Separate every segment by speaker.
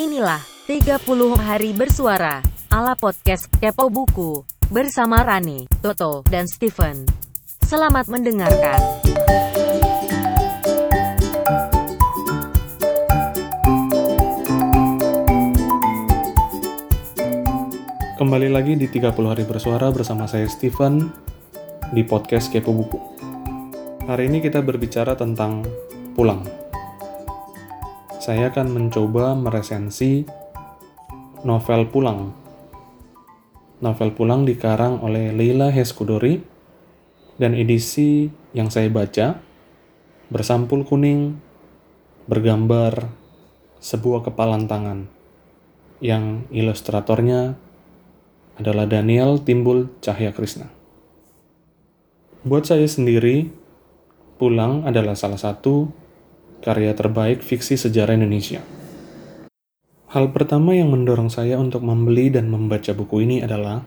Speaker 1: Inilah 30 hari bersuara ala podcast Kepo Buku bersama Rani, Toto, dan Steven. Selamat mendengarkan.
Speaker 2: Kembali lagi di 30 hari bersuara bersama saya Steven di podcast Kepo Buku. Hari ini kita berbicara tentang pulang. Saya akan mencoba meresensi novel Pulang. Novel Pulang dikarang oleh Leila Heskudori dan edisi yang saya baca bersampul kuning bergambar sebuah kepalan tangan yang ilustratornya adalah Daniel Timbul Cahya Krishna. Buat saya sendiri, Pulang adalah salah satu karya terbaik fiksi sejarah Indonesia. Hal pertama yang mendorong saya untuk membeli dan membaca buku ini adalah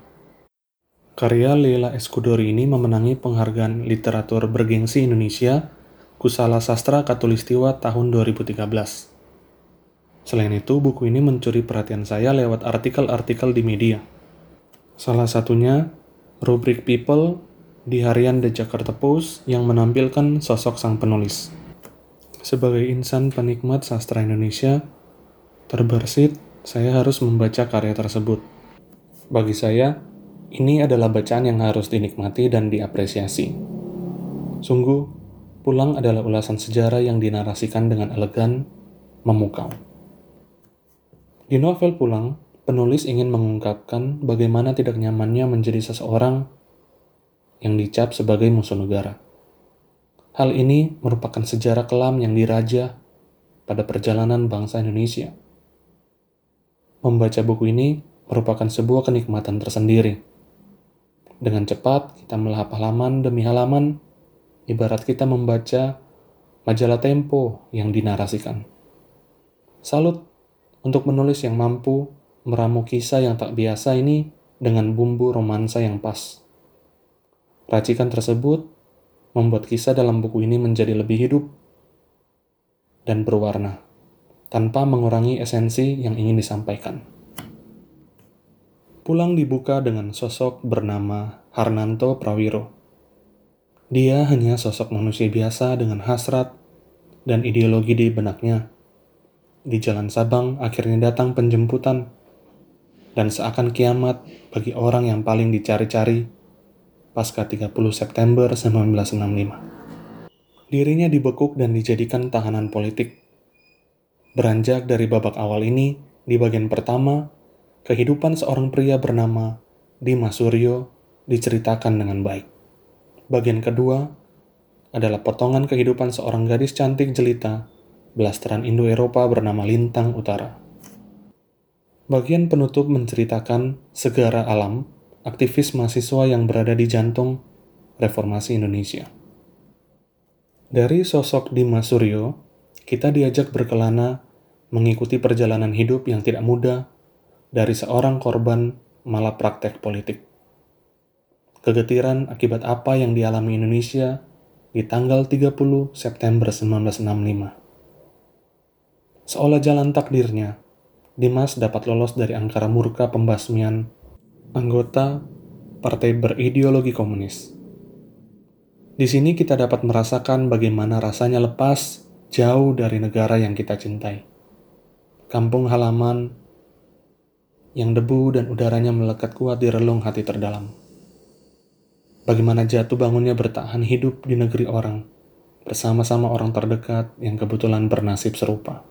Speaker 2: karya Leila Eskudori ini memenangi penghargaan literatur bergengsi Indonesia Kusala Sastra Katulistiwa tahun 2013. Selain itu, buku ini mencuri perhatian saya lewat artikel-artikel di media Salah satunya rubrik People di harian The Jakarta Post yang menampilkan sosok sang penulis. Sebagai insan penikmat sastra Indonesia, terbersit saya harus membaca karya tersebut. Bagi saya, ini adalah bacaan yang harus dinikmati dan diapresiasi. Sungguh, Pulang adalah ulasan sejarah yang dinarasikan dengan elegan, memukau. Di novel Pulang, penulis ingin mengungkapkan bagaimana tidak nyamannya menjadi seseorang yang dicap sebagai musuh negara. Hal ini merupakan sejarah kelam yang diraja pada perjalanan bangsa Indonesia. Membaca buku ini merupakan sebuah kenikmatan tersendiri. Dengan cepat, kita melahap halaman demi halaman, ibarat kita membaca majalah Tempo yang dinarasikan. Salut untuk menulis yang mampu meramu kisah yang tak biasa ini dengan bumbu romansa yang pas. Racikan tersebut membuat kisah dalam buku ini menjadi lebih hidup dan berwarna, tanpa mengurangi esensi yang ingin disampaikan. Pulang dibuka dengan sosok bernama Harnanto Prawiro. Dia hanya sosok manusia biasa dengan hasrat dan ideologi di benaknya. Di Jalan Sabang akhirnya datang penjemputan dan seakan kiamat bagi orang yang paling dicari-cari pasca 30 September 1965. Dirinya dibekuk dan dijadikan tahanan politik. Beranjak dari babak awal ini, di bagian pertama, kehidupan seorang pria bernama Dimas Suryo diceritakan dengan baik. Bagian kedua adalah potongan kehidupan seorang gadis cantik jelita, blasteran Indo-Eropa bernama Lintang Utara. Bagian penutup menceritakan segara alam, aktivis mahasiswa yang berada di jantung reformasi Indonesia. Dari sosok Dimas Suryo, kita diajak berkelana mengikuti perjalanan hidup yang tidak mudah dari seorang korban malah praktek politik. Kegetiran akibat apa yang dialami Indonesia di tanggal 30 September 1965. Seolah jalan takdirnya, Dimas dapat lolos dari angkara murka pembasmian anggota partai berideologi komunis. Di sini kita dapat merasakan bagaimana rasanya lepas jauh dari negara yang kita cintai. Kampung halaman yang debu dan udaranya melekat kuat di relung hati terdalam. Bagaimana jatuh bangunnya bertahan hidup di negeri orang, bersama-sama orang terdekat yang kebetulan bernasib serupa.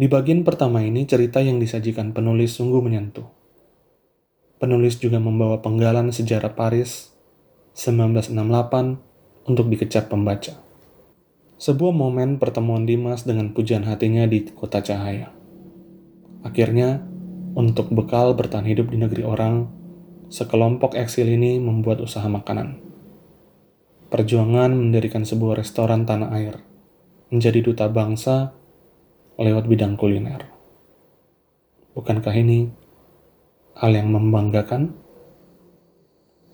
Speaker 2: Di bagian pertama ini, cerita yang disajikan penulis sungguh menyentuh. Penulis juga membawa penggalan sejarah Paris 1968 untuk dikecap pembaca. Sebuah momen pertemuan Dimas dengan pujian hatinya di kota cahaya. Akhirnya, untuk bekal bertahan hidup di negeri orang, sekelompok eksil ini membuat usaha makanan. Perjuangan mendirikan sebuah restoran tanah air, menjadi duta bangsa lewat bidang kuliner. Bukankah ini hal yang membanggakan?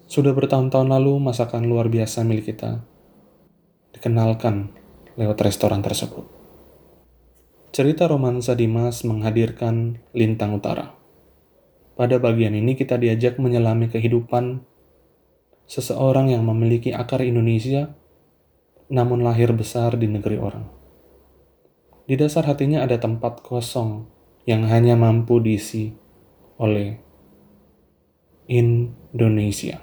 Speaker 2: Sudah bertahun-tahun lalu masakan luar biasa milik kita dikenalkan lewat restoran tersebut. Cerita romansa Dimas menghadirkan Lintang Utara. Pada bagian ini kita diajak menyelami kehidupan seseorang yang memiliki akar Indonesia namun lahir besar di negeri orang. Di dasar hatinya ada tempat kosong yang hanya mampu diisi oleh Indonesia.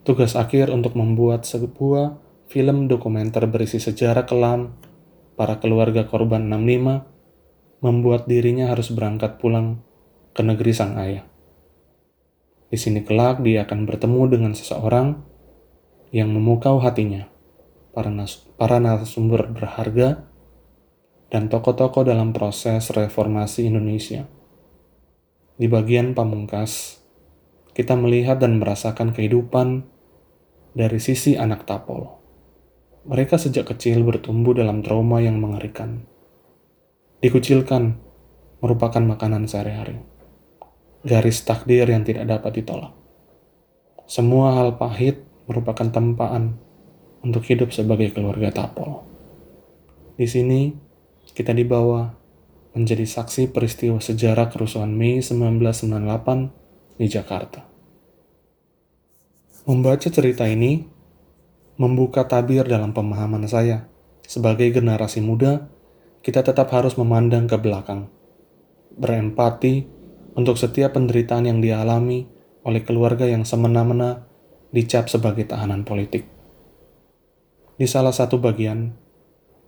Speaker 2: Tugas akhir untuk membuat sebuah film dokumenter berisi sejarah kelam para keluarga korban 65 membuat dirinya harus berangkat pulang ke negeri sang ayah. Di sini kelak dia akan bertemu dengan seseorang yang memukau hatinya, para, nas para narasumber berharga, dan tokoh-tokoh dalam proses reformasi Indonesia. Di bagian pamungkas, kita melihat dan merasakan kehidupan dari sisi anak Tapol. Mereka sejak kecil bertumbuh dalam trauma yang mengerikan. Dikucilkan merupakan makanan sehari-hari. Garis takdir yang tidak dapat ditolak. Semua hal pahit merupakan tempaan untuk hidup sebagai keluarga Tapol. Di sini, kita dibawa menjadi saksi peristiwa sejarah kerusuhan Mei 1998 di Jakarta. Membaca cerita ini membuka tabir dalam pemahaman saya. Sebagai generasi muda, kita tetap harus memandang ke belakang, berempati untuk setiap penderitaan yang dialami oleh keluarga yang semena-mena dicap sebagai tahanan politik. Di salah satu bagian,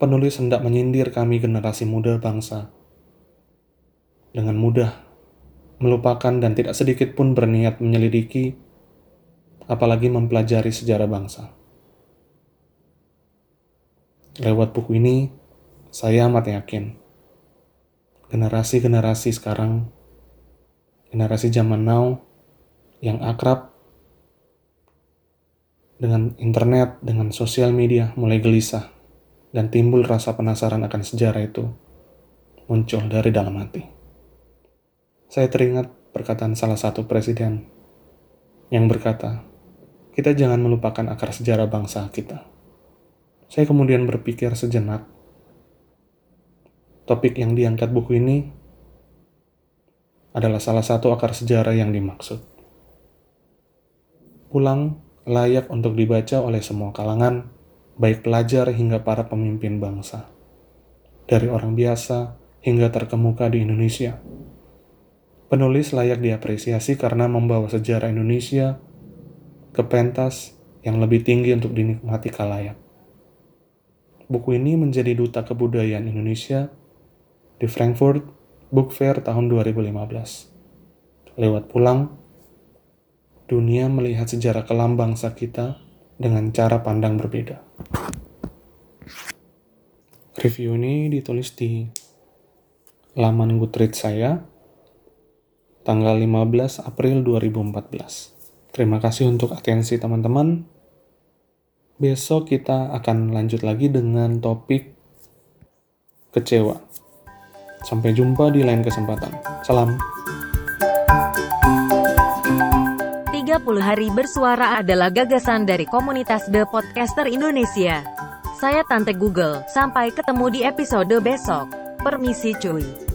Speaker 2: penulis hendak menyindir kami generasi muda bangsa. Dengan mudah, melupakan dan tidak sedikit pun berniat menyelidiki, apalagi mempelajari sejarah bangsa. Lewat buku ini, saya amat yakin generasi-generasi sekarang, generasi zaman now yang akrab dengan internet, dengan sosial media mulai gelisah dan timbul rasa penasaran akan sejarah itu muncul dari dalam hati. Saya teringat perkataan salah satu presiden yang berkata, kita jangan melupakan akar sejarah bangsa kita. Saya kemudian berpikir sejenak. Topik yang diangkat buku ini adalah salah satu akar sejarah yang dimaksud. Pulang layak untuk dibaca oleh semua kalangan, baik pelajar hingga para pemimpin bangsa. Dari orang biasa hingga terkemuka di Indonesia. Penulis layak diapresiasi karena membawa sejarah Indonesia ke pentas yang lebih tinggi untuk dinikmati kalayak. Buku ini menjadi duta kebudayaan Indonesia di Frankfurt Book Fair tahun 2015. Lewat pulang, dunia melihat sejarah kelam bangsa kita dengan cara pandang berbeda. Review ini ditulis di laman Goodreads saya tanggal 15 April 2014. Terima kasih untuk atensi teman-teman. Besok kita akan lanjut lagi dengan topik kecewa. Sampai jumpa di lain kesempatan. Salam.
Speaker 1: 30 hari bersuara adalah gagasan dari komunitas The Podcaster Indonesia. Saya Tante Google, sampai ketemu di episode besok. Permisi cuy.